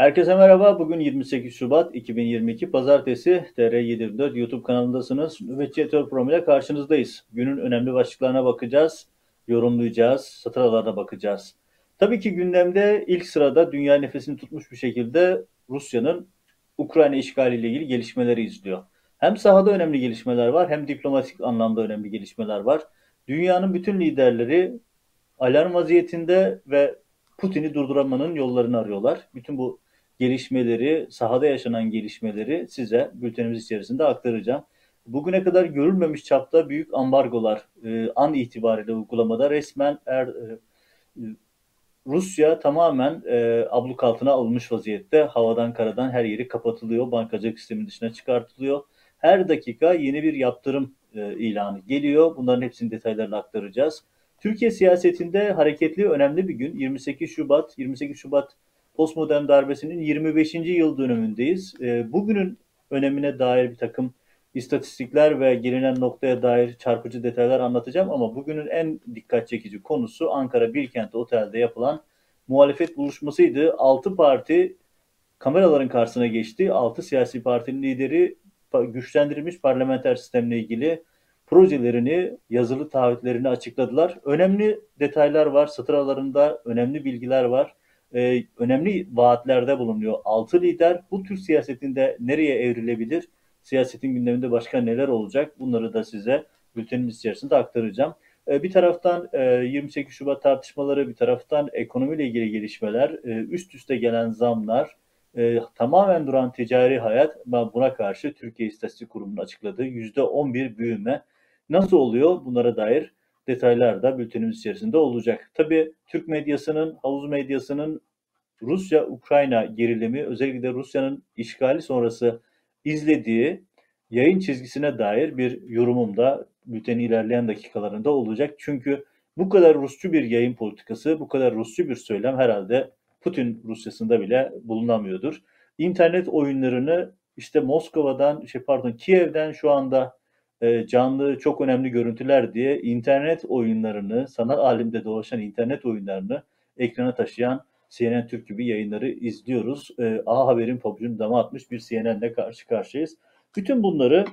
Herkese merhaba. Bugün 28 Şubat 2022 Pazartesi TR724 YouTube kanalındasınız. Nöbetçi Etör Program ile karşınızdayız. Günün önemli başlıklarına bakacağız, yorumlayacağız, satır bakacağız. Tabii ki gündemde ilk sırada dünya nefesini tutmuş bir şekilde Rusya'nın Ukrayna işgaliyle ilgili gelişmeleri izliyor. Hem sahada önemli gelişmeler var hem diplomatik anlamda önemli gelişmeler var. Dünyanın bütün liderleri alarm vaziyetinde ve Putin'i durduramanın yollarını arıyorlar. Bütün bu gelişmeleri, sahada yaşanan gelişmeleri size bültenimiz içerisinde aktaracağım. Bugüne kadar görülmemiş çapta büyük ambargolar e, an itibariyle uygulamada resmen er, e, Rusya tamamen e, abluk altına alınmış vaziyette. Havadan karadan her yeri kapatılıyor. Bankacılık sistemin dışına çıkartılıyor. Her dakika yeni bir yaptırım e, ilanı geliyor. Bunların hepsini detaylarını aktaracağız. Türkiye siyasetinde hareketli önemli bir gün. 28 Şubat, 28 Şubat postmodern darbesinin 25. yıl dönümündeyiz. E, bugünün önemine dair bir takım istatistikler ve gelinen noktaya dair çarpıcı detaylar anlatacağım ama bugünün en dikkat çekici konusu Ankara Bilkent Otel'de yapılan muhalefet buluşmasıydı. 6 parti kameraların karşısına geçti. 6 siyasi partinin lideri güçlendirilmiş parlamenter sistemle ilgili projelerini, yazılı taahhütlerini açıkladılar. Önemli detaylar var, satır önemli bilgiler var. Ee, önemli vaatlerde bulunuyor. Altı lider bu Türk siyasetinde nereye evrilebilir? Siyasetin gündeminde başka neler olacak? Bunları da size bültenimiz içerisinde aktaracağım. Ee, bir taraftan e, 28 Şubat tartışmaları, bir taraftan ekonomiyle ilgili gelişmeler, e, üst üste gelen zamlar, e, tamamen duran ticari hayat buna karşı Türkiye İstatistik Kurumu'nun açıkladığı %11 büyüme nasıl oluyor bunlara dair detaylar da bültenimiz içerisinde olacak. Tabii Türk medyasının, havuz medyasının Rusya-Ukrayna gerilimi özellikle Rusya'nın işgali sonrası izlediği yayın çizgisine dair bir yorumum da bültenin ilerleyen dakikalarında olacak. Çünkü bu kadar Rusçu bir yayın politikası, bu kadar Rusçu bir söylem herhalde Putin Rusya'sında bile bulunamıyordur. İnternet oyunlarını işte Moskova'dan, şey pardon Kiev'den şu anda e, canlı çok önemli görüntüler diye internet oyunlarını, sanal alemde dolaşan internet oyunlarını ekrana taşıyan CNN Türk gibi yayınları izliyoruz. E, A Haber'in pabucunu dama atmış bir CNN'le karşı karşıyayız. Bütün bunları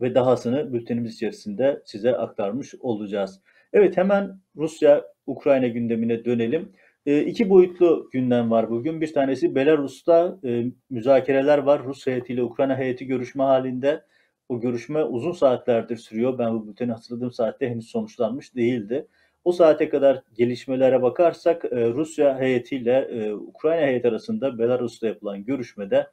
ve dahasını bültenimiz içerisinde size aktarmış olacağız. Evet hemen Rusya-Ukrayna gündemine dönelim. E, iki boyutlu gündem var bugün. Bir tanesi Belarus'ta e, müzakereler var. Rus heyetiyle Ukrayna heyeti görüşme halinde. O görüşme uzun saatlerdir sürüyor. Ben bu bülteni hatırladığım saatte henüz sonuçlanmış değildi. O saate kadar gelişmelere bakarsak e, Rusya heyetiyle e, Ukrayna heyeti arasında Belarus'ta yapılan görüşmede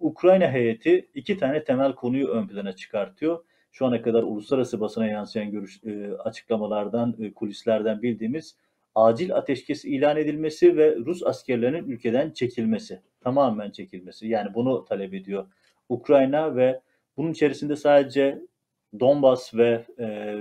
Ukrayna heyeti iki tane temel konuyu ön plana çıkartıyor. Şu ana kadar uluslararası basına yansıyan görüş, e, açıklamalardan, kulislerden bildiğimiz acil ateşkes ilan edilmesi ve Rus askerlerinin ülkeden çekilmesi, tamamen çekilmesi. Yani bunu talep ediyor Ukrayna ve bunun içerisinde sadece Donbas ve e,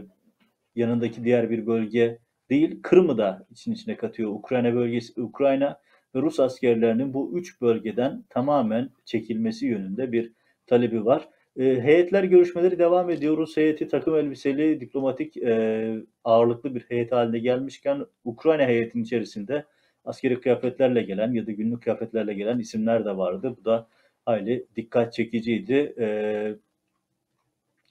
yanındaki diğer bir bölge değil, Kırım'ı da için içine katıyor. Ukrayna bölgesi, Ukrayna ve Rus askerlerinin bu üç bölgeden tamamen çekilmesi yönünde bir talebi var. E, heyetler görüşmeleri devam ediyor. Rus heyeti takım elbiseli, diplomatik e, ağırlıklı bir heyet haline gelmişken Ukrayna heyetinin içerisinde askeri kıyafetlerle gelen ya da günlük kıyafetlerle gelen isimler de vardı. Bu da hayli dikkat çekiciydi. E,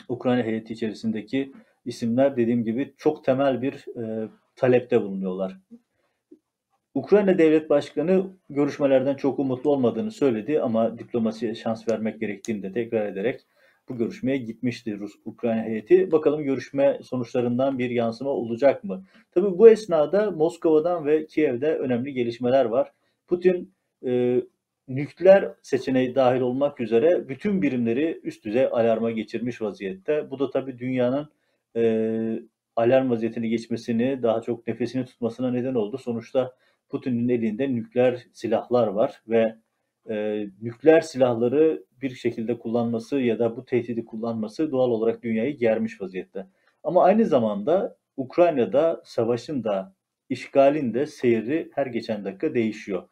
Ukrayna heyeti içerisindeki isimler dediğim gibi çok temel bir e, talepte bulunuyorlar. Ukrayna Devlet Başkanı görüşmelerden çok umutlu olmadığını söyledi ama diplomasiye şans vermek gerektiğini de tekrar ederek bu görüşmeye gitmişti Rus Ukrayna heyeti. Bakalım görüşme sonuçlarından bir yansıma olacak mı? Tabii bu esnada Moskova'dan ve Kiev'de önemli gelişmeler var. Putin e, nükleer seçeneği dahil olmak üzere bütün birimleri üst düzey alarma geçirmiş vaziyette. Bu da tabii dünyanın e, alarm vaziyetini geçmesini, daha çok nefesini tutmasına neden oldu. Sonuçta Putin'in elinde nükleer silahlar var ve e, nükleer silahları bir şekilde kullanması ya da bu tehdidi kullanması doğal olarak dünyayı germiş vaziyette. Ama aynı zamanda Ukrayna'da savaşın da işgalin de seyri her geçen dakika değişiyor.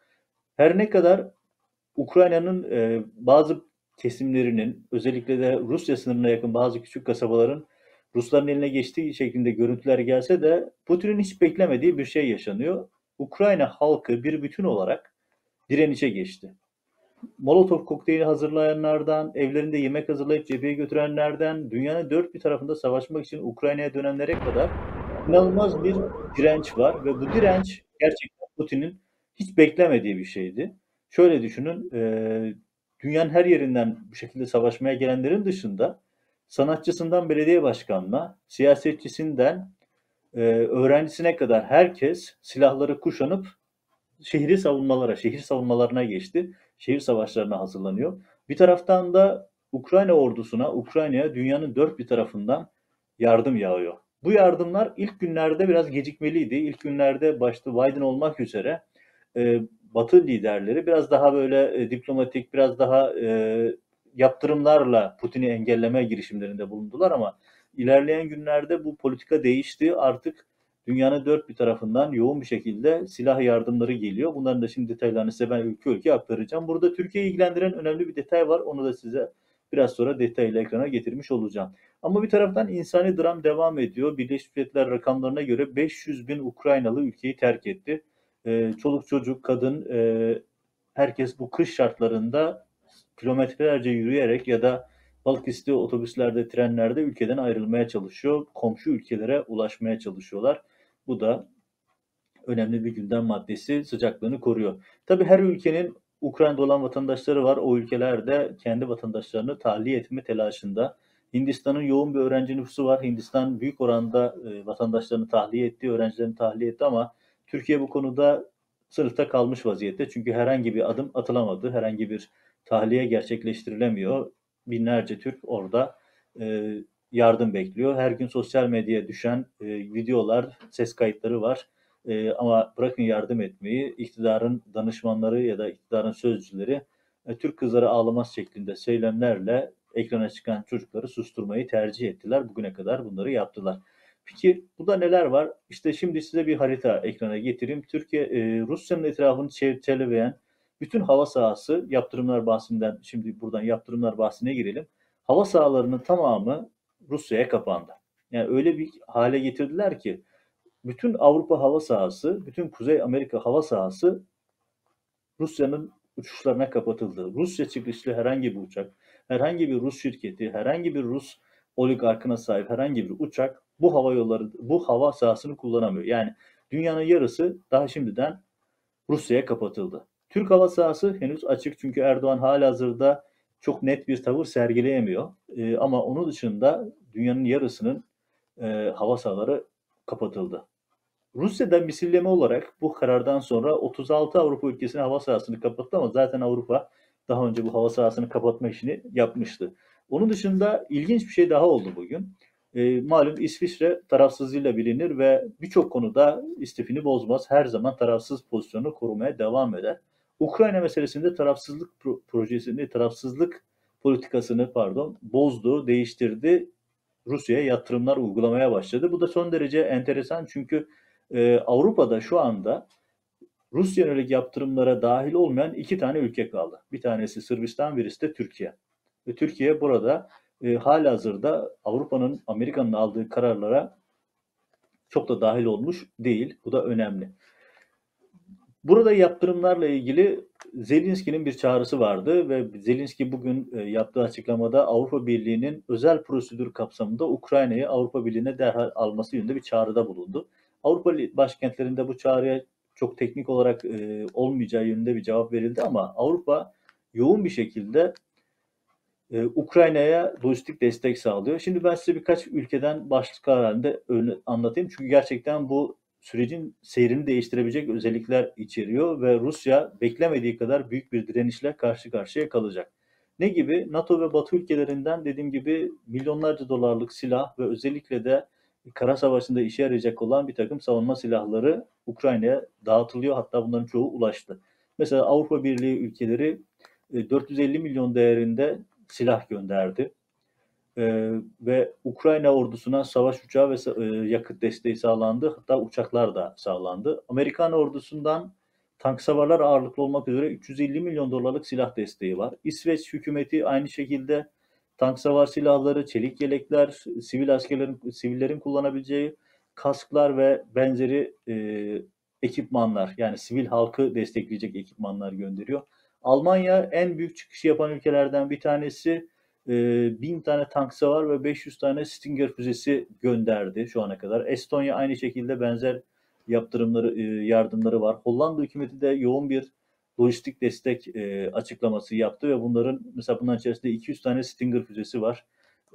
Her ne kadar Ukrayna'nın e, bazı kesimlerinin özellikle de Rusya sınırına yakın bazı küçük kasabaların Rusların eline geçtiği şeklinde görüntüler gelse de Putin'in hiç beklemediği bir şey yaşanıyor. Ukrayna halkı bir bütün olarak direnişe geçti. Molotov kokteyli hazırlayanlardan, evlerinde yemek hazırlayıp cepheye götürenlerden, dünyanın dört bir tarafında savaşmak için Ukrayna'ya dönenlere kadar inanılmaz bir direnç var ve bu direnç gerçekten Putin'in hiç beklemediği bir şeydi. Şöyle düşünün, e, dünyanın her yerinden bu şekilde savaşmaya gelenlerin dışında sanatçısından belediye başkanına, siyasetçisinden e, öğrencisine kadar herkes silahları kuşanıp şehri savunmalara, şehir savunmalarına geçti. Şehir savaşlarına hazırlanıyor. Bir taraftan da Ukrayna ordusuna, Ukrayna'ya dünyanın dört bir tarafından yardım yağıyor. Bu yardımlar ilk günlerde biraz gecikmeliydi. İlk günlerde başta Biden olmak üzere e, Batı liderleri biraz daha böyle e, diplomatik, biraz daha e, yaptırımlarla Putin'i engelleme girişimlerinde bulundular ama ilerleyen günlerde bu politika değişti. Artık dünyanın dört bir tarafından yoğun bir şekilde silah yardımları geliyor. Bunların da şimdi detaylarını size ben ülke ülke aktaracağım. Burada Türkiye'yi ilgilendiren önemli bir detay var. Onu da size biraz sonra detaylı ekrana getirmiş olacağım. Ama bir taraftan insani dram devam ediyor. Birleşmiş Milletler rakamlarına göre 500 bin Ukraynalı ülkeyi terk etti. Ee, çoluk çocuk, kadın, e, herkes bu kış şartlarında kilometrelerce yürüyerek ya da balık istiyor otobüslerde, trenlerde ülkeden ayrılmaya çalışıyor. Komşu ülkelere ulaşmaya çalışıyorlar. Bu da önemli bir gündem maddesi sıcaklığını koruyor. Tabi her ülkenin Ukrayna'da olan vatandaşları var. O ülkeler de kendi vatandaşlarını tahliye etme telaşında. Hindistan'ın yoğun bir öğrenci nüfusu var. Hindistan büyük oranda e, vatandaşlarını tahliye etti, öğrencilerini tahliye etti ama Türkiye bu konuda sınıfta kalmış vaziyette. Çünkü herhangi bir adım atılamadı, herhangi bir tahliye gerçekleştirilemiyor. Binlerce Türk orada e, yardım bekliyor. Her gün sosyal medyaya düşen e, videolar, ses kayıtları var. E, ama bırakın yardım etmeyi, iktidarın danışmanları ya da iktidarın sözcüleri e, Türk kızları ağlamaz şeklinde söylemlerle ekrana çıkan çocukları susturmayı tercih ettiler. Bugüne kadar bunları yaptılar. Peki burada neler var? İşte şimdi size bir harita ekrana getireyim. Türkiye, e, Rusya'nın etrafını çevreleyen bütün hava sahası yaptırımlar bahsinden, şimdi buradan yaptırımlar bahsine girelim. Hava sahalarının tamamı Rusya'ya kapandı. Yani öyle bir hale getirdiler ki bütün Avrupa hava sahası, bütün Kuzey Amerika hava sahası Rusya'nın uçuşlarına kapatıldı. Rusya çıkışlı herhangi bir uçak, herhangi bir Rus şirketi, herhangi bir Rus oligarkına sahip herhangi bir uçak bu hava yolları, bu hava sahasını kullanamıyor. Yani dünyanın yarısı daha şimdiden Rusya'ya kapatıldı. Türk hava sahası henüz açık çünkü Erdoğan hala hazırda çok net bir tavır sergileyemiyor. E, ama onun dışında dünyanın yarısının e, hava sahaları kapatıldı. Rusya'da misilleme olarak bu karardan sonra 36 Avrupa ülkesinin hava sahasını kapattı ama zaten Avrupa daha önce bu hava sahasını kapatma işini yapmıştı. Onun dışında ilginç bir şey daha oldu bugün. E, malum İsviçre tarafsızlığıyla bilinir ve birçok konuda istifini bozmaz. Her zaman tarafsız pozisyonu korumaya devam eder. Ukrayna meselesinde tarafsızlık pro- projesini, tarafsızlık politikasını pardon bozdu, değiştirdi. Rusya'ya yatırımlar uygulamaya başladı. Bu da son derece enteresan çünkü e, Avrupa'da şu anda Rusya yönelik yaptırımlara dahil olmayan iki tane ülke kaldı. Bir tanesi Sırbistan, birisi de Türkiye. Ve Türkiye burada e, hala hazırda Avrupa'nın, Amerika'nın aldığı kararlara çok da dahil olmuş değil. Bu da önemli. Burada yaptırımlarla ilgili Zelinski'nin bir çağrısı vardı ve Zelinski bugün e, yaptığı açıklamada Avrupa Birliği'nin özel prosedür kapsamında Ukrayna'yı Avrupa Birliği'ne derhal alması yönünde bir çağrıda bulundu. Avrupa başkentlerinde bu çağrıya çok teknik olarak e, olmayacağı yönünde bir cevap verildi ama Avrupa yoğun bir şekilde e, Ukrayna'ya lojistik destek sağlıyor. Şimdi ben size birkaç ülkeden başlık halinde anlatayım. Çünkü gerçekten bu sürecin seyrini değiştirebilecek özellikler içeriyor ve Rusya beklemediği kadar büyük bir direnişle karşı karşıya kalacak. Ne gibi? NATO ve Batı ülkelerinden dediğim gibi milyonlarca dolarlık silah ve özellikle de kara savaşında işe yarayacak olan bir takım savunma silahları Ukrayna'ya dağıtılıyor. Hatta bunların çoğu ulaştı. Mesela Avrupa Birliği ülkeleri 450 e, milyon değerinde silah gönderdi e, ve Ukrayna ordusuna savaş uçağı ve e, yakıt desteği sağlandı. Hatta uçaklar da sağlandı. Amerikan ordusundan tank savarlar ağırlıklı olmak üzere 350 milyon dolarlık silah desteği var. İsveç hükümeti aynı şekilde tank savar silahları, çelik yelekler, sivil askerlerin, sivillerin kullanabileceği kasklar ve benzeri e, ekipmanlar yani sivil halkı destekleyecek ekipmanlar gönderiyor. Almanya en büyük çıkışı yapan ülkelerden bir tanesi. E, 1000 tane tank savar ve 500 tane Stinger füzesi gönderdi şu ana kadar. Estonya aynı şekilde benzer yaptırımları, e, yardımları var. Hollanda hükümeti de yoğun bir lojistik destek e, açıklaması yaptı ve bunların mesela bunların içerisinde 200 tane Stinger füzesi var.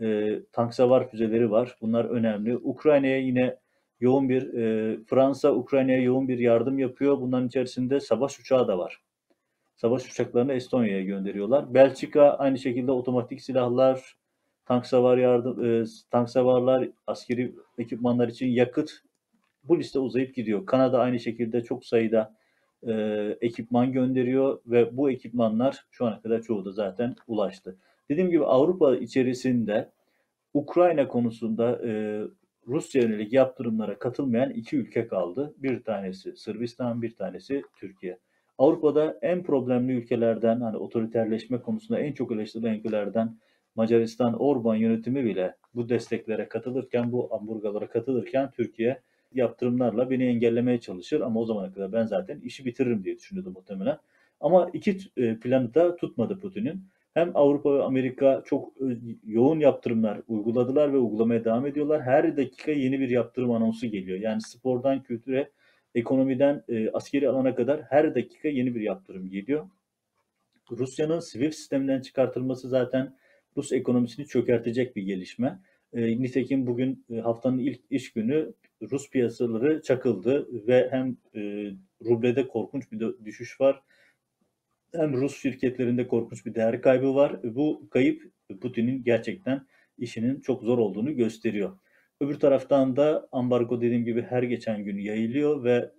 E, tank füzeleri var. Bunlar önemli. Ukrayna'ya yine yoğun bir e, Fransa Ukrayna'ya yoğun bir yardım yapıyor. Bunların içerisinde savaş uçağı da var. Savaş uçaklarını Estonya'ya gönderiyorlar. Belçika aynı şekilde otomatik silahlar, tank savar yardım, e, tank savarlar, askeri ekipmanlar için yakıt bu liste uzayıp gidiyor. Kanada aynı şekilde çok sayıda e, ekipman gönderiyor ve bu ekipmanlar şu ana kadar çoğu da zaten ulaştı. Dediğim gibi Avrupa içerisinde Ukrayna konusunda e, Rusya yönelik yaptırımlara katılmayan iki ülke kaldı. Bir tanesi Sırbistan, bir tanesi Türkiye. Avrupa'da en problemli ülkelerden, hani otoriterleşme konusunda en çok eleştirilen ülkelerden Macaristan Orban yönetimi bile bu desteklere katılırken, bu amburgalara katılırken Türkiye yaptırımlarla beni engellemeye çalışır ama o zamana kadar ben zaten işi bitiririm diye düşünüyordu muhtemelen. Ama iki e, planı da tutmadı Putin'in. Hem Avrupa ve Amerika çok e, yoğun yaptırımlar uyguladılar ve uygulamaya devam ediyorlar. Her dakika yeni bir yaptırım anonsu geliyor. Yani spordan kültüre, ekonomiden e, askeri alana kadar her dakika yeni bir yaptırım geliyor. Rusya'nın SWIFT sisteminden çıkartılması zaten Rus ekonomisini çökertecek bir gelişme. E, nitekim bugün e, haftanın ilk iş günü Rus piyasaları çakıldı ve hem e, rublede korkunç bir düşüş var hem Rus şirketlerinde korkunç bir değer kaybı var. Bu kayıp Putin'in gerçekten işinin çok zor olduğunu gösteriyor. Öbür taraftan da ambargo dediğim gibi her geçen gün yayılıyor ve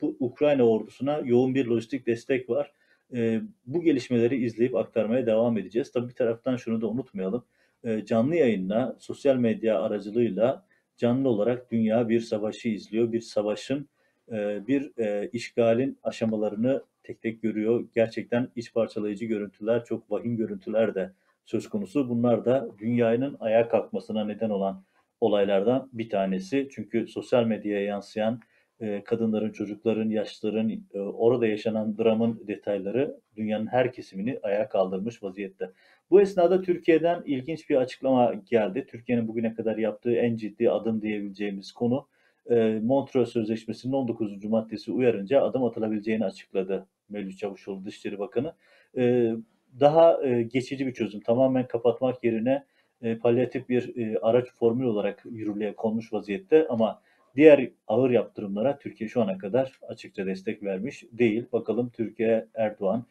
bu Ukrayna ordusuna yoğun bir lojistik destek var. E, bu gelişmeleri izleyip aktarmaya devam edeceğiz. Tabii bir taraftan şunu da unutmayalım. E, canlı yayınla, sosyal medya aracılığıyla canlı olarak dünya bir savaşı izliyor. Bir savaşın, e, bir e, işgalin aşamalarını tek tek görüyor. Gerçekten iç parçalayıcı görüntüler, çok vahim görüntüler de söz konusu. Bunlar da dünyanın ayağa kalkmasına neden olan olaylardan bir tanesi. Çünkü sosyal medyaya yansıyan e, kadınların, çocukların, yaşlıların, e, orada yaşanan dramın detayları dünyanın her kesimini ayağa kaldırmış vaziyette. Bu esnada Türkiye'den ilginç bir açıklama geldi. Türkiye'nin bugüne kadar yaptığı en ciddi adım diyebileceğimiz konu e, Montreux Sözleşmesi'nin 19. maddesi uyarınca adım atılabileceğini açıkladı Mevlüt Çavuşoğlu Dışişleri Bakanı. E, daha e, geçici bir çözüm tamamen kapatmak yerine e, palyatif bir e, araç formül olarak yürürlüğe konmuş vaziyette ama diğer ağır yaptırımlara Türkiye şu ana kadar açıkça destek vermiş değil. Bakalım Türkiye Erdoğan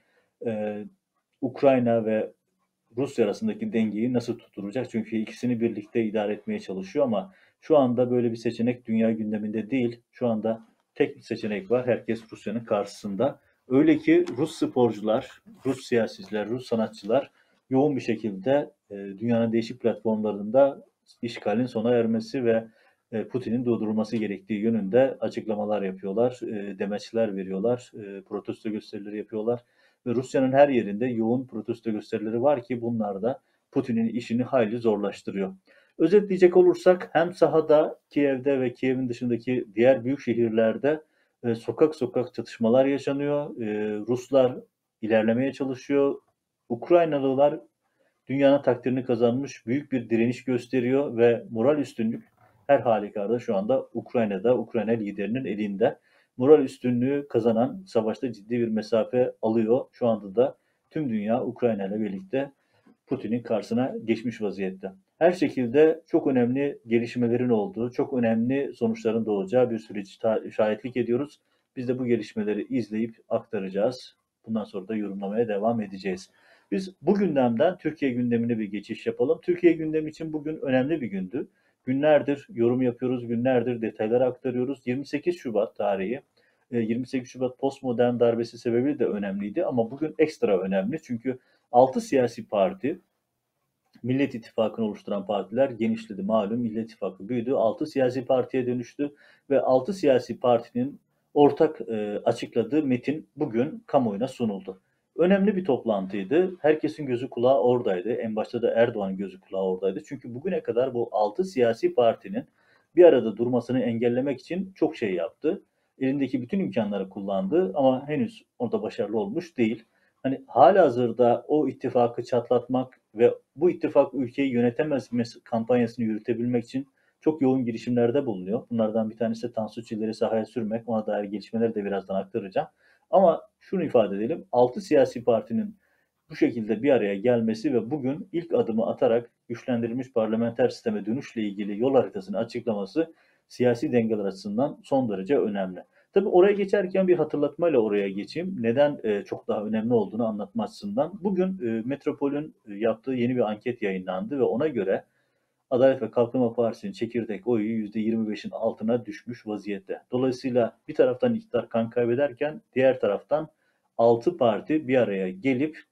e, Ukrayna ve Rusya arasındaki dengeyi nasıl tutturacak? Çünkü ikisini birlikte idare etmeye çalışıyor ama şu anda böyle bir seçenek dünya gündeminde değil. Şu anda tek bir seçenek var. Herkes Rusya'nın karşısında. Öyle ki Rus sporcular, Rus siyasiler, Rus sanatçılar yoğun bir şekilde e, dünyanın değişik platformlarında işgalin sona ermesi ve e, Putin'in durdurulması gerektiği yönünde açıklamalar yapıyorlar, e, demeçler veriyorlar, e, protesto gösterileri yapıyorlar ve Rusya'nın her yerinde yoğun protesto gösterileri var ki bunlar da Putin'in işini hayli zorlaştırıyor. Özetleyecek olursak hem sahada Kiev'de ve Kiev'in dışındaki diğer büyük şehirlerde e, sokak sokak çatışmalar yaşanıyor. E, Ruslar ilerlemeye çalışıyor. Ukraynalılar dünyanın takdirini kazanmış büyük bir direniş gösteriyor ve moral üstünlük her halükarda şu anda Ukrayna'da, Ukrayna liderinin elinde. Moral üstünlüğü kazanan savaşta ciddi bir mesafe alıyor. Şu anda da tüm dünya Ukrayna ile birlikte Putin'in karşısına geçmiş vaziyette. Her şekilde çok önemli gelişmelerin olduğu, çok önemli sonuçların doğacağı bir süreci şahitlik ediyoruz. Biz de bu gelişmeleri izleyip aktaracağız. Bundan sonra da yorumlamaya devam edeceğiz. Biz bu gündemden Türkiye gündemine bir geçiş yapalım. Türkiye gündemi için bugün önemli bir gündü. Günlerdir yorum yapıyoruz, günlerdir detayları aktarıyoruz. 28 Şubat tarihi, 28 e, Şubat postmodern darbesi sebebi de önemliydi ama bugün ekstra önemli. Çünkü 6 siyasi parti, Millet İttifakı'nı oluşturan partiler genişledi. Malum Millet İttifakı büyüdü. 6 siyasi partiye dönüştü ve 6 siyasi partinin ortak e, açıkladığı metin bugün kamuoyuna sunuldu. Önemli bir toplantıydı. Herkesin gözü kulağı oradaydı. En başta da Erdoğan'ın gözü kulağı oradaydı. Çünkü bugüne kadar bu 6 siyasi partinin bir arada durmasını engellemek için çok şey yaptı. elindeki bütün imkanları kullandı ama henüz orada başarılı olmuş değil. Hani halihazırda o ittifakı çatlatmak ve bu ittifak ülkeyi yönetemez kampanyasını yürütebilmek için çok yoğun girişimlerde bulunuyor. Bunlardan bir tanesi de Tansu Çiller'i sahaya sürmek. Ona dair gelişmeleri de birazdan aktaracağım. Ama şunu ifade edelim. 6 siyasi partinin bu şekilde bir araya gelmesi ve bugün ilk adımı atarak güçlendirilmiş parlamenter sisteme dönüşle ilgili yol haritasını açıklaması siyasi dengeler açısından son derece önemli. Tabii oraya geçerken bir hatırlatmayla oraya geçeyim. Neden e, çok daha önemli olduğunu anlatma açısından. Bugün e, Metropol'ün e, yaptığı yeni bir anket yayınlandı ve ona göre Adalet ve Kalkınma Partisi'nin çekirdek oyu %25'in altına düşmüş vaziyette. Dolayısıyla bir taraftan iktidar kan kaybederken diğer taraftan 6 parti bir araya gelip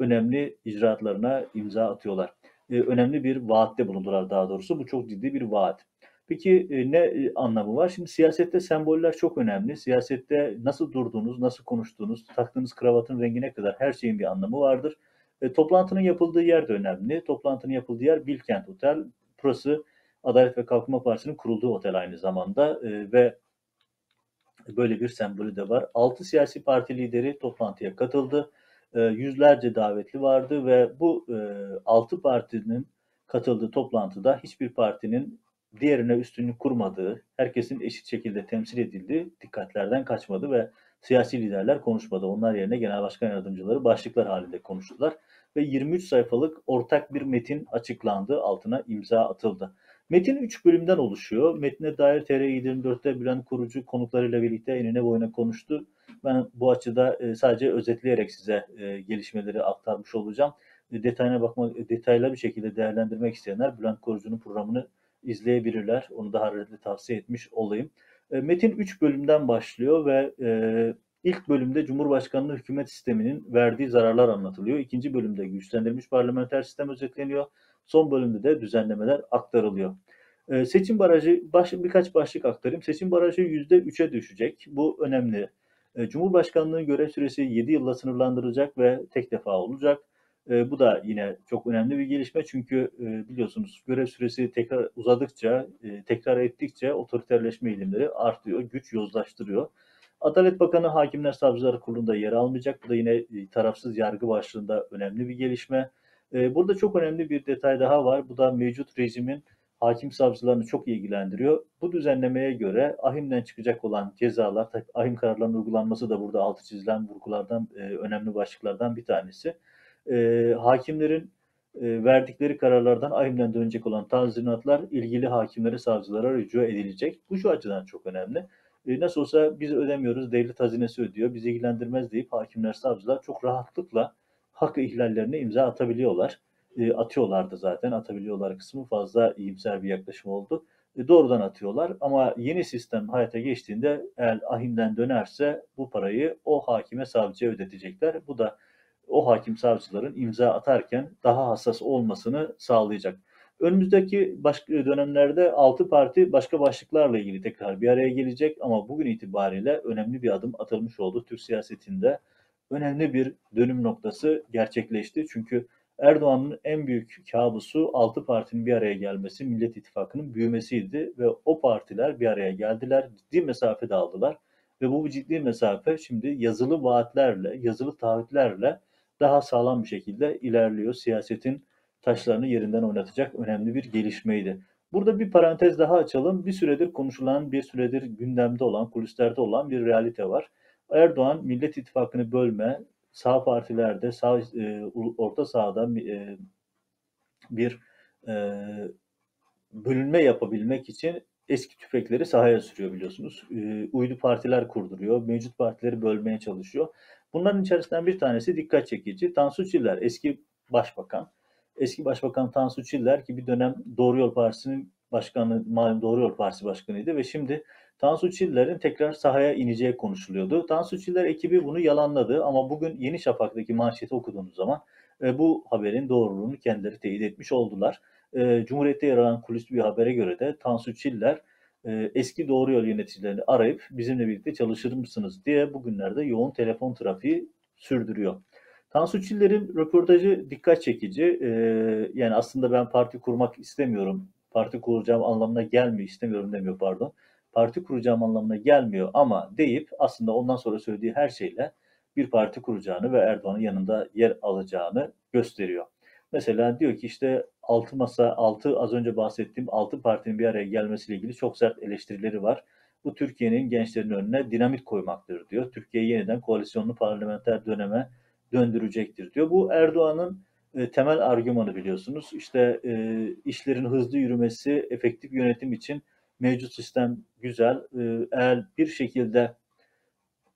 önemli icraatlarına imza atıyorlar. Ee, önemli bir vaatte bulundular daha doğrusu. Bu çok ciddi bir vaat. Peki e, ne e, anlamı var? Şimdi siyasette semboller çok önemli. Siyasette nasıl durduğunuz, nasıl konuştuğunuz, taktığınız kravatın rengine kadar her şeyin bir anlamı vardır. E, toplantının yapıldığı yer de önemli. Toplantının yapıldığı yer Bilkent Otel. Burası Adalet ve Kalkınma Partisi'nin kurulduğu otel aynı zamanda e, ve böyle bir sembolü de var. Altı siyasi parti lideri toplantıya katıldı. E, yüzlerce davetli vardı ve bu e, altı partinin katıldığı toplantıda hiçbir partinin diğerine üstünlük kurmadığı, herkesin eşit şekilde temsil edildiği dikkatlerden kaçmadı ve siyasi liderler konuşmadı. Onlar yerine genel başkan yardımcıları başlıklar halinde konuştular ve 23 sayfalık ortak bir metin açıklandı, altına imza atıldı. Metin 3 bölümden oluşuyor. Metne dair TR24'te Bülent Kurucu konuklarıyla birlikte enine boyuna konuştu. Ben bu açıda e, sadece özetleyerek size e, gelişmeleri aktarmış olacağım. E, detayına bakmak, detaylı bir şekilde değerlendirmek isteyenler Bülent Kurucu'nun programını izleyebilirler. Onu da hararetle tavsiye etmiş olayım. Metin 3 bölümden başlıyor ve İlk bölümde Cumhurbaşkanlığı hükümet sisteminin verdiği zararlar anlatılıyor. İkinci bölümde güçlendirilmiş parlamenter sistem özetleniyor. Son bölümde de düzenlemeler aktarılıyor. Ee, seçim barajı, baş, birkaç başlık aktarayım. Seçim barajı %3'e düşecek. Bu önemli. Ee, Cumhurbaşkanlığı görev süresi 7 yılla sınırlandırılacak ve tek defa olacak. E, bu da yine çok önemli bir gelişme çünkü e, biliyorsunuz görev süresi tekrar uzadıkça, e, tekrar ettikçe otoriterleşme eğilimleri artıyor, güç yozlaştırıyor. Adalet Bakanı Hakimler Savcılar Kurulu'nda yer almayacak. Bu da yine e, tarafsız yargı başlığında önemli bir gelişme. E, burada çok önemli bir detay daha var. Bu da mevcut rejimin hakim savcılarını çok ilgilendiriyor. Bu düzenlemeye göre ahimden çıkacak olan cezalar, ahim kararlarının uygulanması da burada altı çizilen vurgulardan, e, önemli başlıklardan bir tanesi. Hakimlerin verdikleri kararlardan ahimden dönecek olan tazminatlar ilgili hakimlere, savcılara rücu edilecek. Bu şu açıdan çok önemli. E, nasıl olsa biz ödemiyoruz, devlet hazinesi ödüyor, bizi ilgilendirmez deyip hakimler, savcılar çok rahatlıkla hak ihlallerine imza atabiliyorlar. E, atıyorlardı zaten, atabiliyorlar kısmı fazla iyimser bir yaklaşım oldu. E, doğrudan atıyorlar ama yeni sistem hayata geçtiğinde eğer ahimden dönerse bu parayı o hakime, savcıya ödetecekler. Bu da o hakim savcıların imza atarken daha hassas olmasını sağlayacak. Önümüzdeki başka dönemlerde altı parti başka başlıklarla ilgili tekrar bir araya gelecek ama bugün itibariyle önemli bir adım atılmış oldu. Türk siyasetinde önemli bir dönüm noktası gerçekleşti. Çünkü Erdoğan'ın en büyük kabusu altı partinin bir araya gelmesi, Millet İttifakı'nın büyümesiydi ve o partiler bir araya geldiler, ciddi mesafe de aldılar ve bu ciddi mesafe şimdi yazılı vaatlerle, yazılı taahhütlerle daha sağlam bir şekilde ilerliyor. Siyasetin taşlarını yerinden oynatacak önemli bir gelişmeydi. Burada bir parantez daha açalım. Bir süredir konuşulan, bir süredir gündemde olan, kulislerde olan bir realite var. Erdoğan Millet İttifakı'nı bölme, sağ partilerde, sağ e, orta sahada e, bir e, bölünme yapabilmek için eski tüfekleri sahaya sürüyor biliyorsunuz. E, uydu partiler kurduruyor, mevcut partileri bölmeye çalışıyor. Bunların içerisinden bir tanesi dikkat çekici. Tansu Çiller, eski başbakan eski Başbakan Tansu Çiller ki bir dönem Doğru Yol Partisi'nin başkanı, malum Doğru Yol Partisi başkanıydı ve şimdi Tansu Çiller'in tekrar sahaya ineceği konuşuluyordu. Tansu Çiller ekibi bunu yalanladı ama bugün Yeni Şafak'taki manşeti okuduğunuz zaman e, bu haberin doğruluğunu kendileri teyit etmiş oldular. E, Cumhuriyet'te yer alan kulisli bir habere göre de Tansu Çiller e, eski doğru yol yöneticilerini arayıp bizimle birlikte çalışır mısınız diye bugünlerde yoğun telefon trafiği sürdürüyor. Tansu Çiller'in röportajı dikkat çekici. Ee, yani aslında ben parti kurmak istemiyorum. Parti kuracağım anlamına gelmiyor, istemiyorum demiyor pardon. parti kuracağım anlamına gelmiyor ama deyip aslında ondan sonra söylediği her şeyle bir parti kuracağını ve Erdoğan'ın yanında yer alacağını gösteriyor. Mesela diyor ki işte altı masa, altı az önce bahsettiğim altı partinin bir araya gelmesiyle ilgili çok sert eleştirileri var. Bu Türkiye'nin gençlerin önüne dinamit koymaktır diyor. Türkiye'yi yeniden koalisyonlu parlamenter döneme döndürecektir diyor. Bu Erdoğan'ın e, temel argümanı biliyorsunuz. İşte e, işlerin hızlı yürümesi, efektif yönetim için mevcut sistem güzel. E, eğer bir şekilde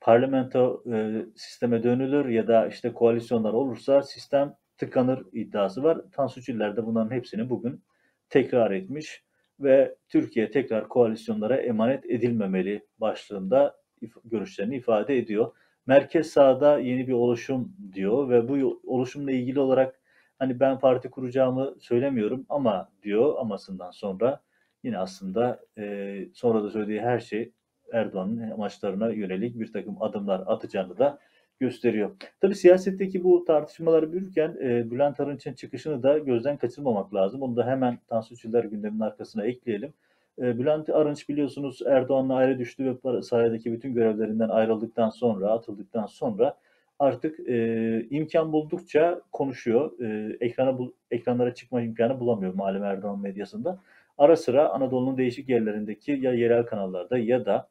parlamento e, sisteme dönülür ya da işte koalisyonlar olursa sistem tıkanır iddiası var. Tansu Çiller de bunların hepsini bugün tekrar etmiş ve Türkiye tekrar koalisyonlara emanet edilmemeli başlığında görüşlerini ifade ediyor. Merkez sağda yeni bir oluşum diyor ve bu oluşumla ilgili olarak hani ben parti kuracağımı söylemiyorum ama diyor amasından sonra yine aslında e, sonra da söylediği her şey Erdoğan'ın amaçlarına yönelik bir takım adımlar atacağını da gösteriyor. Tabii siyasetteki bu tartışmaları büyürken e, Bülent Arınç'ın çıkışını da gözden kaçırmamak lazım. Onu da hemen Tansu Çiller gündeminin arkasına ekleyelim. E, Bülent Arınç biliyorsunuz Erdoğan'la ayrı düştü ve sahadaki bütün görevlerinden ayrıldıktan sonra, atıldıktan sonra artık e, imkan buldukça konuşuyor. E, ekrana bu, ekranlara çıkma imkanı bulamıyor malum Erdoğan medyasında. Ara sıra Anadolu'nun değişik yerlerindeki ya yerel kanallarda ya da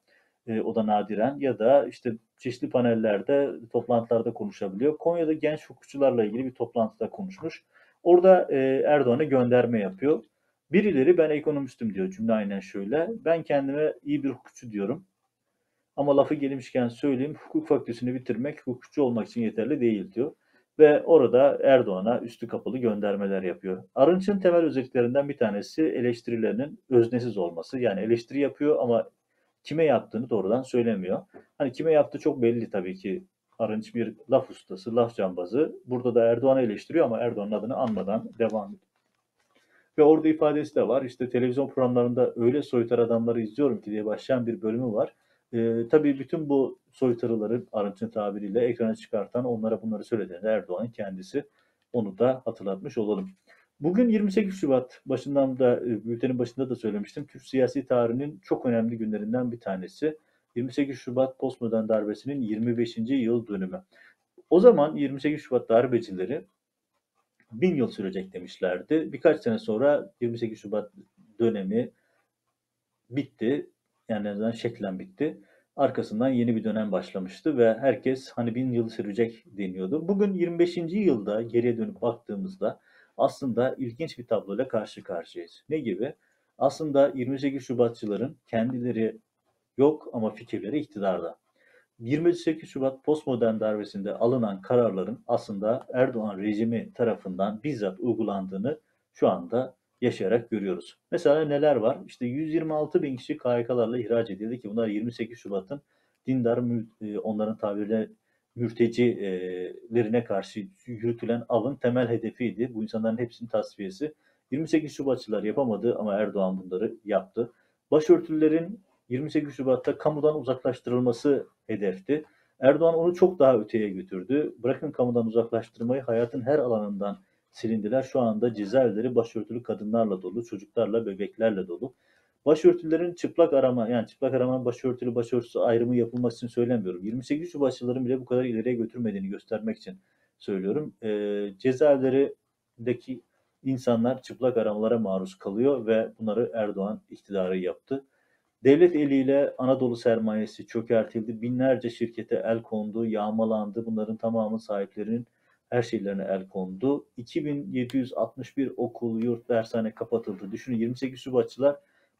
e, o da nadiren ya da işte çeşitli panellerde, toplantılarda konuşabiliyor. Konya'da genç hukukçularla ilgili bir toplantıda konuşmuş. Orada e, Erdoğan'a gönderme yapıyor. Birileri ben ekonomistim diyor cümle aynen şöyle. Ben kendime iyi bir hukukçu diyorum. Ama lafı gelmişken söyleyeyim hukuk fakültesini bitirmek hukukçu olmak için yeterli değil diyor. Ve orada Erdoğan'a üstü kapalı göndermeler yapıyor. Arınç'ın temel özelliklerinden bir tanesi eleştirilerinin öznesiz olması. Yani eleştiri yapıyor ama kime yaptığını doğrudan söylemiyor. Hani kime yaptığı çok belli tabii ki. Arınç bir laf ustası, laf cambazı. Burada da Erdoğan'ı eleştiriyor ama Erdoğan'ın adını anmadan devam ediyor. Ve orada ifadesi de var. İşte televizyon programlarında öyle soytar adamları izliyorum ki diye başlayan bir bölümü var. Ee, tabii bütün bu soytarıları Arınç'ın tabiriyle ekrana çıkartan, onlara bunları söyleyen Erdoğan'ın kendisi. Onu da hatırlatmış olalım. Bugün 28 Şubat başından da e, bültenin başında da söylemiştim. Türk siyasi tarihinin çok önemli günlerinden bir tanesi. 28 Şubat postmodern darbesinin 25. yıl dönümü. O zaman 28 Şubat darbecileri bin yıl sürecek demişlerdi. Birkaç sene sonra 28 Şubat dönemi bitti. Yani en azından şeklen bitti. Arkasından yeni bir dönem başlamıştı ve herkes hani bin yıl sürecek deniyordu. Bugün 25. yılda geriye dönüp baktığımızda aslında ilginç bir tabloyla karşı karşıyayız. Ne gibi? Aslında 28 Şubatçıların kendileri yok ama fikirleri iktidarda. 28 Şubat postmodern darbesinde alınan kararların aslında Erdoğan rejimi tarafından bizzat uygulandığını şu anda yaşayarak görüyoruz. Mesela neler var? İşte 126 bin kişi KYK'larla ihraç edildi ki bunlar 28 Şubat'ın dindar e, onların tabiriyle mültecilerine karşı yürütülen avın temel hedefiydi. Bu insanların hepsinin tasfiyesi. 28 Şubatçılar yapamadı ama Erdoğan bunları yaptı. Başörtülerin 28 Şubat'ta kamudan uzaklaştırılması hedefti. Erdoğan onu çok daha öteye götürdü. Bırakın kamudan uzaklaştırmayı hayatın her alanından silindiler. Şu anda cezaevleri başörtülü kadınlarla dolu, çocuklarla, bebeklerle dolu. Başörtülerin çıplak arama, yani çıplak arama başörtülü başörtüsü ayrımı yapılması için söylemiyorum. 28 Şubatçıların bile bu kadar ileriye götürmediğini göstermek için söylüyorum. E, cezaevlerindeki insanlar çıplak aramalara maruz kalıyor ve bunları Erdoğan iktidarı yaptı. Devlet eliyle Anadolu sermayesi çökertildi. Binlerce şirkete el kondu, yağmalandı. Bunların tamamı sahiplerinin her şeylerine el kondu. 2761 okul, yurt, dershane kapatıldı. Düşünün 28 Şubatçılar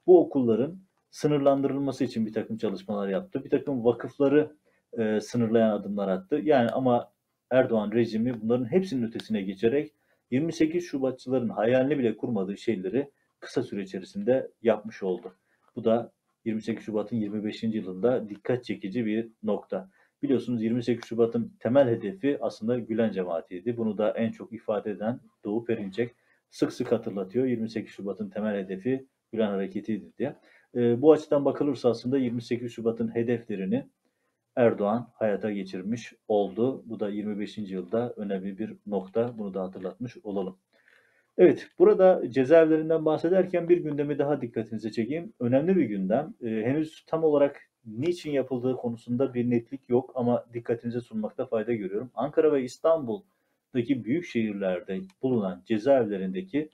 bu okulların sınırlandırılması için bir takım çalışmalar yaptı. Bir takım vakıfları e, sınırlayan adımlar attı. Yani ama Erdoğan rejimi bunların hepsinin ötesine geçerek 28 Şubatçıların hayalini bile kurmadığı şeyleri kısa süre içerisinde yapmış oldu. Bu da 28 Şubat'ın 25. yılında dikkat çekici bir nokta. Biliyorsunuz 28 Şubat'ın temel hedefi aslında Gülen cemaatiydi. Bunu da en çok ifade eden Doğu Perinçek sık sık hatırlatıyor. 28 Şubat'ın temel hedefi Gülen hareketiydi diye. E, bu açıdan bakılırsa aslında 28 Şubat'ın hedeflerini Erdoğan hayata geçirmiş oldu. Bu da 25. yılda önemli bir nokta. Bunu da hatırlatmış olalım. Evet, burada cezaevlerinden bahsederken bir gündemi daha dikkatinize çekeyim. Önemli bir gündem. Ee, henüz tam olarak niçin yapıldığı konusunda bir netlik yok ama dikkatinize sunmakta fayda görüyorum. Ankara ve İstanbul'daki büyük şehirlerde bulunan cezaevlerindeki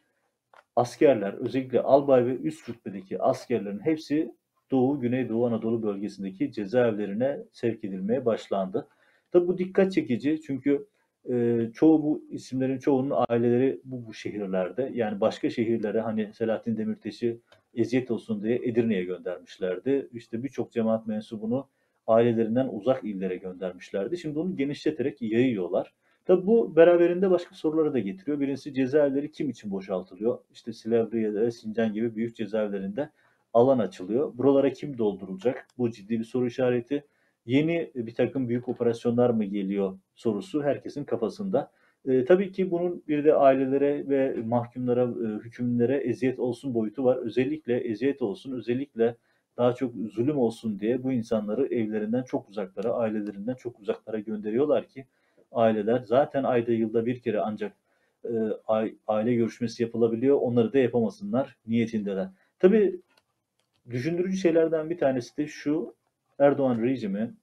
askerler, özellikle albay ve üst rütbedeki askerlerin hepsi Doğu, Güneydoğu Anadolu bölgesindeki cezaevlerine sevk edilmeye başlandı. Tabi bu dikkat çekici çünkü e, çoğu bu isimlerin çoğunun aileleri bu, bu şehirlerde. Yani başka şehirlere hani Selahattin Demirtaş'ı eziyet olsun diye Edirne'ye göndermişlerdi. İşte birçok cemaat mensubunu ailelerinden uzak illere göndermişlerdi. Şimdi bunu genişleterek yayıyorlar. Tabi bu beraberinde başka soruları da getiriyor. Birincisi cezaevleri kim için boşaltılıyor? İşte Silivri ya da Sincan gibi büyük cezaevlerinde alan açılıyor. Buralara kim doldurulacak? Bu ciddi bir soru işareti. Yeni bir takım büyük operasyonlar mı geliyor sorusu herkesin kafasında. E, tabii ki bunun bir de ailelere ve mahkumlara, e, hükümlere eziyet olsun boyutu var. Özellikle eziyet olsun, özellikle daha çok zulüm olsun diye bu insanları evlerinden çok uzaklara, ailelerinden çok uzaklara gönderiyorlar ki aileler zaten ayda yılda bir kere ancak e, aile görüşmesi yapılabiliyor. Onları da yapamasınlar niyetindeler. Tabii düşündürücü şeylerden bir tanesi de şu Erdoğan rejimi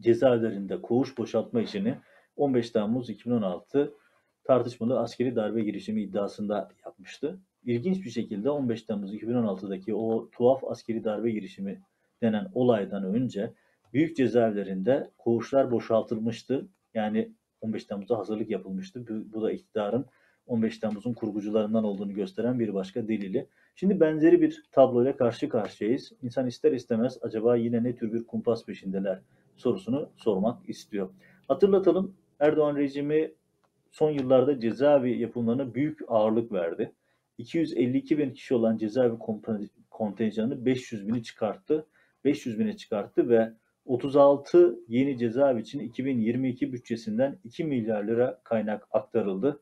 cezaevlerinde koğuş boşaltma işini 15 Temmuz 2016 tartışmalı askeri darbe girişimi iddiasında yapmıştı. İlginç bir şekilde 15 Temmuz 2016'daki o tuhaf askeri darbe girişimi denen olaydan önce büyük cezaevlerinde koğuşlar boşaltılmıştı. Yani 15 Temmuz'a hazırlık yapılmıştı. Bu, bu da iktidarın 15 Temmuz'un kurgucularından olduğunu gösteren bir başka delili. Şimdi benzeri bir tabloyla karşı karşıyayız. İnsan ister istemez acaba yine ne tür bir kumpas peşindeler sorusunu sormak istiyor. Hatırlatalım Erdoğan rejimi son yıllarda cezaevi yapımlarına büyük ağırlık verdi. 252 bin kişi olan cezaevi kontenjanı 500 bini çıkarttı. 500 bine çıkarttı ve 36 yeni cezaevi için 2022 bütçesinden 2 milyar lira kaynak aktarıldı.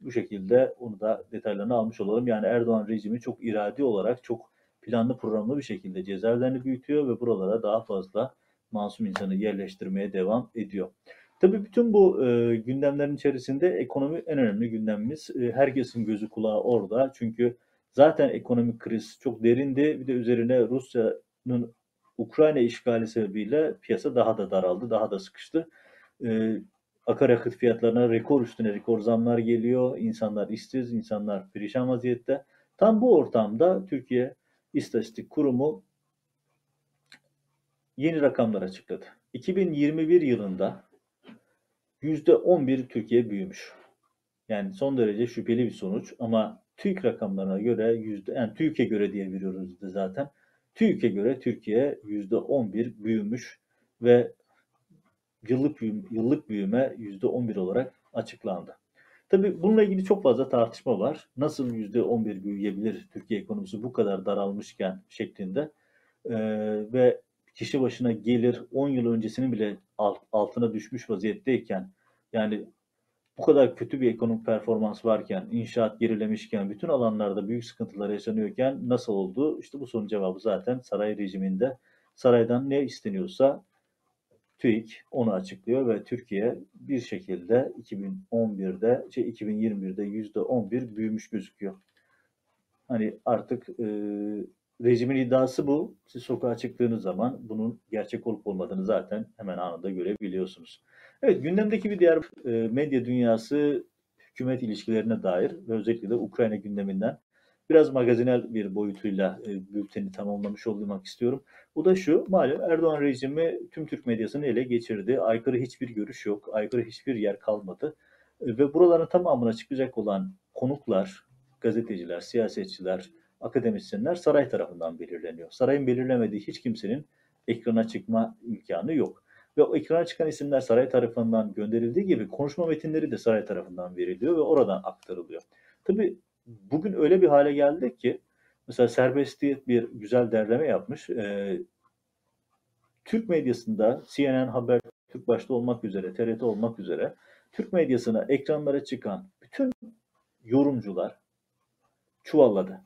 Bu şekilde onu da detaylarını almış olalım. Yani Erdoğan rejimi çok iradi olarak çok planlı programlı bir şekilde cezaevlerini büyütüyor ve buralara daha fazla masum insanı yerleştirmeye devam ediyor. Tabii bütün bu e, gündemlerin içerisinde ekonomi en önemli gündemimiz. E, herkesin gözü kulağı orada. Çünkü zaten ekonomik kriz çok derindi. Bir de üzerine Rusya'nın Ukrayna işgali sebebiyle piyasa daha da daraldı, daha da sıkıştı. E, akaryakıt fiyatlarına rekor üstüne rekor zamlar geliyor. İnsanlar işsiz, insanlar perişan vaziyette. Tam bu ortamda Türkiye İstatistik Kurumu yeni rakamlar açıkladı. 2021 yılında %11 Türkiye büyümüş. Yani son derece şüpheli bir sonuç ama TÜİK rakamlarına göre yüzde yani TÜİK'e göre diye veriyoruz zaten. TÜİK'e göre Türkiye %11 büyümüş ve yıllık yıllık büyüme %11 olarak açıklandı. Tabii bununla ilgili çok fazla tartışma var. Nasıl %11 büyüyebilir Türkiye ekonomisi bu kadar daralmışken şeklinde. Ee, ve kişi başına gelir 10 yıl öncesinin bile altına düşmüş vaziyetteyken yani bu kadar kötü bir ekonomik performans varken, inşaat gerilemişken, bütün alanlarda büyük sıkıntılar yaşanıyorken nasıl oldu? İşte bu sorunun cevabı zaten saray rejiminde. Saraydan ne isteniyorsa TÜİK onu açıklıyor ve Türkiye bir şekilde 2011'de, şey 2021'de %11 büyümüş gözüküyor. Hani artık e, rejimin iddiası bu. Siz sokağa çıktığınız zaman bunun gerçek olup olmadığını zaten hemen anında görebiliyorsunuz. Evet gündemdeki bir diğer e, medya dünyası hükümet ilişkilerine dair ve özellikle de Ukrayna gündeminden biraz magazinel bir boyutuyla e, bülteni tamamlamış olmak istiyorum. O da şu, malum Erdoğan rejimi tüm Türk medyasını ele geçirdi. Aykırı hiçbir görüş yok, aykırı hiçbir yer kalmadı. E, ve buraların tamamına çıkacak olan konuklar, gazeteciler, siyasetçiler, akademisyenler saray tarafından belirleniyor. Sarayın belirlemediği hiç kimsenin ekrana çıkma imkanı yok. Ve o ekrana çıkan isimler saray tarafından gönderildiği gibi konuşma metinleri de saray tarafından veriliyor ve oradan aktarılıyor. Tabii bugün öyle bir hale geldik ki mesela serbestiyet bir güzel derleme yapmış. Ee, Türk medyasında CNN Haber Türk başta olmak üzere, TRT olmak üzere Türk medyasına ekranlara çıkan bütün yorumcular çuvalladı.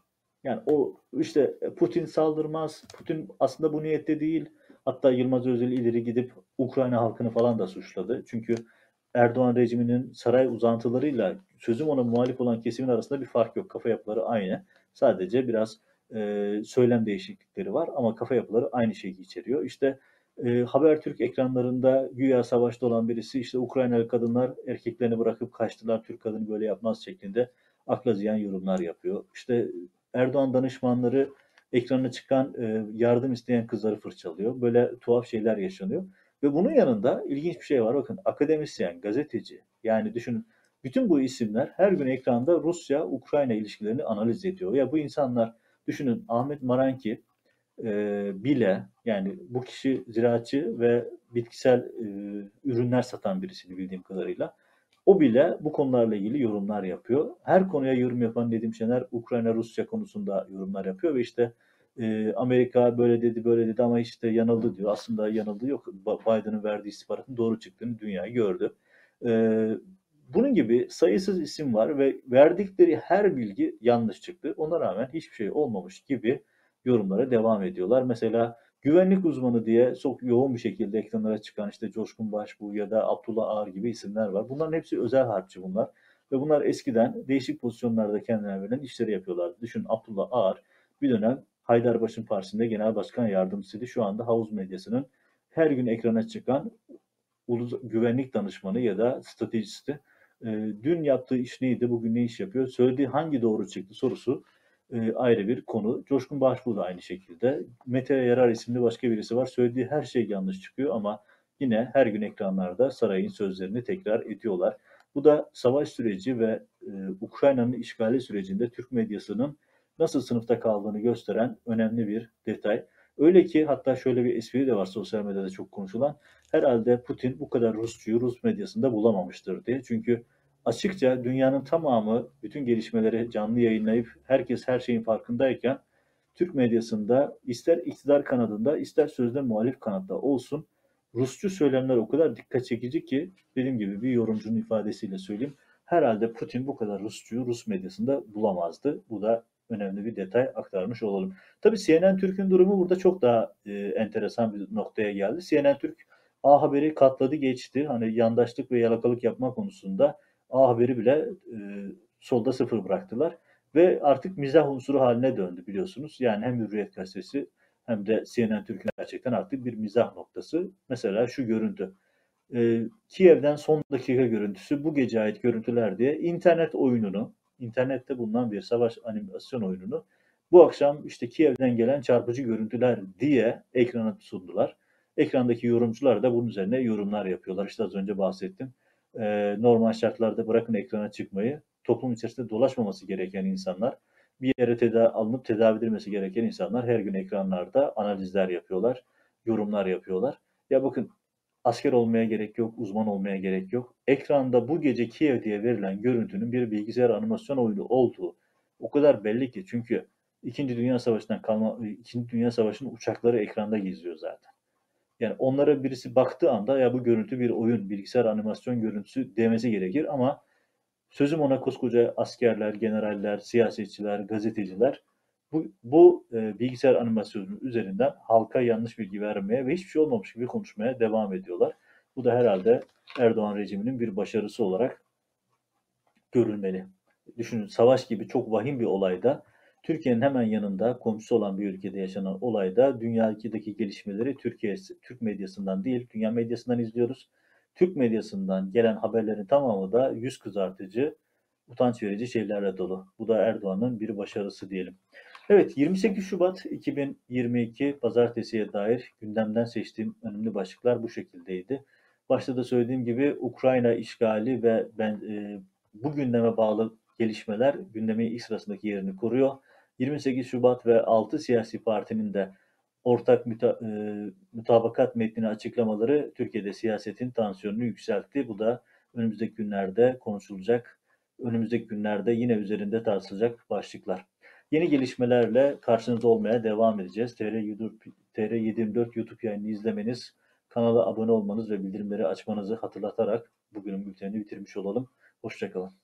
Yani o işte Putin saldırmaz, Putin aslında bu niyette değil. Hatta Yılmaz Özel ileri gidip Ukrayna halkını falan da suçladı. Çünkü Erdoğan rejiminin saray uzantılarıyla sözüm ona muhalif olan kesimin arasında bir fark yok. Kafa yapıları aynı. Sadece biraz e, söylem değişiklikleri var ama kafa yapıları aynı şeyi içeriyor. İşte e, Habertürk ekranlarında güya savaşta olan birisi işte Ukraynalı kadınlar erkeklerini bırakıp kaçtılar Türk kadını böyle yapmaz şeklinde akla ziyan yorumlar yapıyor. İşte Erdoğan danışmanları ekrana çıkan e, yardım isteyen kızları fırçalıyor. Böyle tuhaf şeyler yaşanıyor. Ve bunun yanında ilginç bir şey var. Bakın akademisyen, gazeteci yani düşünün bütün bu isimler her gün ekranda Rusya-Ukrayna ilişkilerini analiz ediyor. Ya bu insanlar düşünün Ahmet Maranki e, bile yani bu kişi ziraatçı ve bitkisel e, ürünler satan birisini bildiğim kadarıyla. O bile bu konularla ilgili yorumlar yapıyor. Her konuya yorum yapan Nedim Şener Ukrayna-Rusya konusunda yorumlar yapıyor ve işte e, Amerika böyle dedi böyle dedi ama işte yanıldı diyor. Aslında yanıldı yok. Biden'ın verdiği istihbaratın doğru çıktığını dünyayı gördü. E, bunun gibi sayısız isim var ve verdikleri her bilgi yanlış çıktı. Ona rağmen hiçbir şey olmamış gibi yorumlara devam ediyorlar. Mesela güvenlik uzmanı diye çok yoğun bir şekilde ekranlara çıkan işte Coşkun Başbuğ ya da Abdullah Ağar gibi isimler var. Bunların hepsi özel harpçı bunlar. Ve bunlar eskiden değişik pozisyonlarda kendilerine verilen işleri yapıyorlardı. Düşün Abdullah Ağar bir dönem Haydarpaşa'nın Partisi'nde genel başkan yardımcısıydı. Şu anda havuz medyasının her gün ekrana çıkan ulus güvenlik danışmanı ya da stratejisti. E, dün yaptığı iş neydi, bugün ne iş yapıyor, söylediği hangi doğru çıktı sorusu e, ayrı bir konu. Coşkun Başbuğ da aynı şekilde. Mete Yarar isimli başka birisi var. Söylediği her şey yanlış çıkıyor ama yine her gün ekranlarda sarayın sözlerini tekrar ediyorlar. Bu da savaş süreci ve e, Ukrayna'nın işgali sürecinde Türk medyasının nasıl sınıfta kaldığını gösteren önemli bir detay. Öyle ki hatta şöyle bir espri de var sosyal medyada çok konuşulan. Herhalde Putin bu kadar Rusçuyu Rus medyasında bulamamıştır diye. Çünkü açıkça dünyanın tamamı bütün gelişmeleri canlı yayınlayıp herkes her şeyin farkındayken Türk medyasında ister iktidar kanadında ister sözde muhalif kanatta olsun Rusçu söylemler o kadar dikkat çekici ki dediğim gibi bir yorumcunun ifadesiyle söyleyeyim. Herhalde Putin bu kadar Rusçuyu Rus medyasında bulamazdı. Bu da önemli bir detay aktarmış olalım. Tabii CNN Türk'ün durumu burada çok daha e, enteresan bir noktaya geldi. CNN Türk A Haber'i katladı geçti. Hani yandaşlık ve yalakalık yapma konusunda A Haber'i bile e, solda sıfır bıraktılar. Ve artık mizah unsuru haline döndü biliyorsunuz. Yani hem Hürriyet Gazetesi hem de CNN Türk'ün gerçekten artık bir mizah noktası. Mesela şu görüntü. E, Kiev'den son dakika görüntüsü bu gece ait görüntüler diye internet oyununu internette bulunan bir savaş animasyon oyununu bu akşam işte Kiev'den gelen çarpıcı görüntüler diye ekrana sundular. Ekrandaki yorumcular da bunun üzerine yorumlar yapıyorlar. İşte az önce bahsettim. Ee, normal şartlarda bırakın ekrana çıkmayı, toplum içerisinde dolaşmaması gereken insanlar, bir yere teda alınıp tedavi edilmesi gereken insanlar her gün ekranlarda analizler yapıyorlar, yorumlar yapıyorlar. Ya bakın Asker olmaya gerek yok, uzman olmaya gerek yok. Ekranda bu gece Kiev diye verilen görüntünün bir bilgisayar animasyon oyunu olduğu o kadar belli ki çünkü İkinci Dünya Savaşı'ndan kalma, İkinci Dünya Savaşı'nın uçakları ekranda geziyor zaten. Yani onlara birisi baktığı anda ya bu görüntü bir oyun, bilgisayar animasyon görüntüsü demesi gerekir ama sözüm ona koskoca askerler, generaller, siyasetçiler, gazeteciler bu, bu e, bilgisayar animasyonu üzerinden halka yanlış bilgi vermeye ve hiçbir şey olmamış gibi konuşmaya devam ediyorlar. Bu da herhalde Erdoğan rejiminin bir başarısı olarak görülmeli. Düşünün savaş gibi çok vahim bir olayda Türkiye'nin hemen yanında komşusu olan bir ülkede yaşanan olayda dünyadaki gelişmeleri Türkiye Türk medyasından değil dünya medyasından izliyoruz. Türk medyasından gelen haberlerin tamamı da yüz kızartıcı, utanç verici şeylerle dolu. Bu da Erdoğan'ın bir başarısı diyelim. Evet 28 Şubat 2022 pazartesiye dair gündemden seçtiğim önemli başlıklar bu şekildeydi. Başta da söylediğim gibi Ukrayna işgali ve ben e, bu gündeme bağlı gelişmeler gündemin ilk sırasındaki yerini koruyor. 28 Şubat ve 6 siyasi partinin de ortak müta, e, mutabakat metnini açıklamaları Türkiye'de siyasetin tansiyonunu yükseltti. Bu da önümüzdeki günlerde konuşulacak, önümüzdeki günlerde yine üzerinde tartışılacak başlıklar. Yeni gelişmelerle karşınızda olmaya devam edeceğiz. TR24 YouTube yayını izlemeniz, kanala abone olmanız ve bildirimleri açmanızı hatırlatarak bugünün bültenini bitirmiş olalım. Hoşçakalın.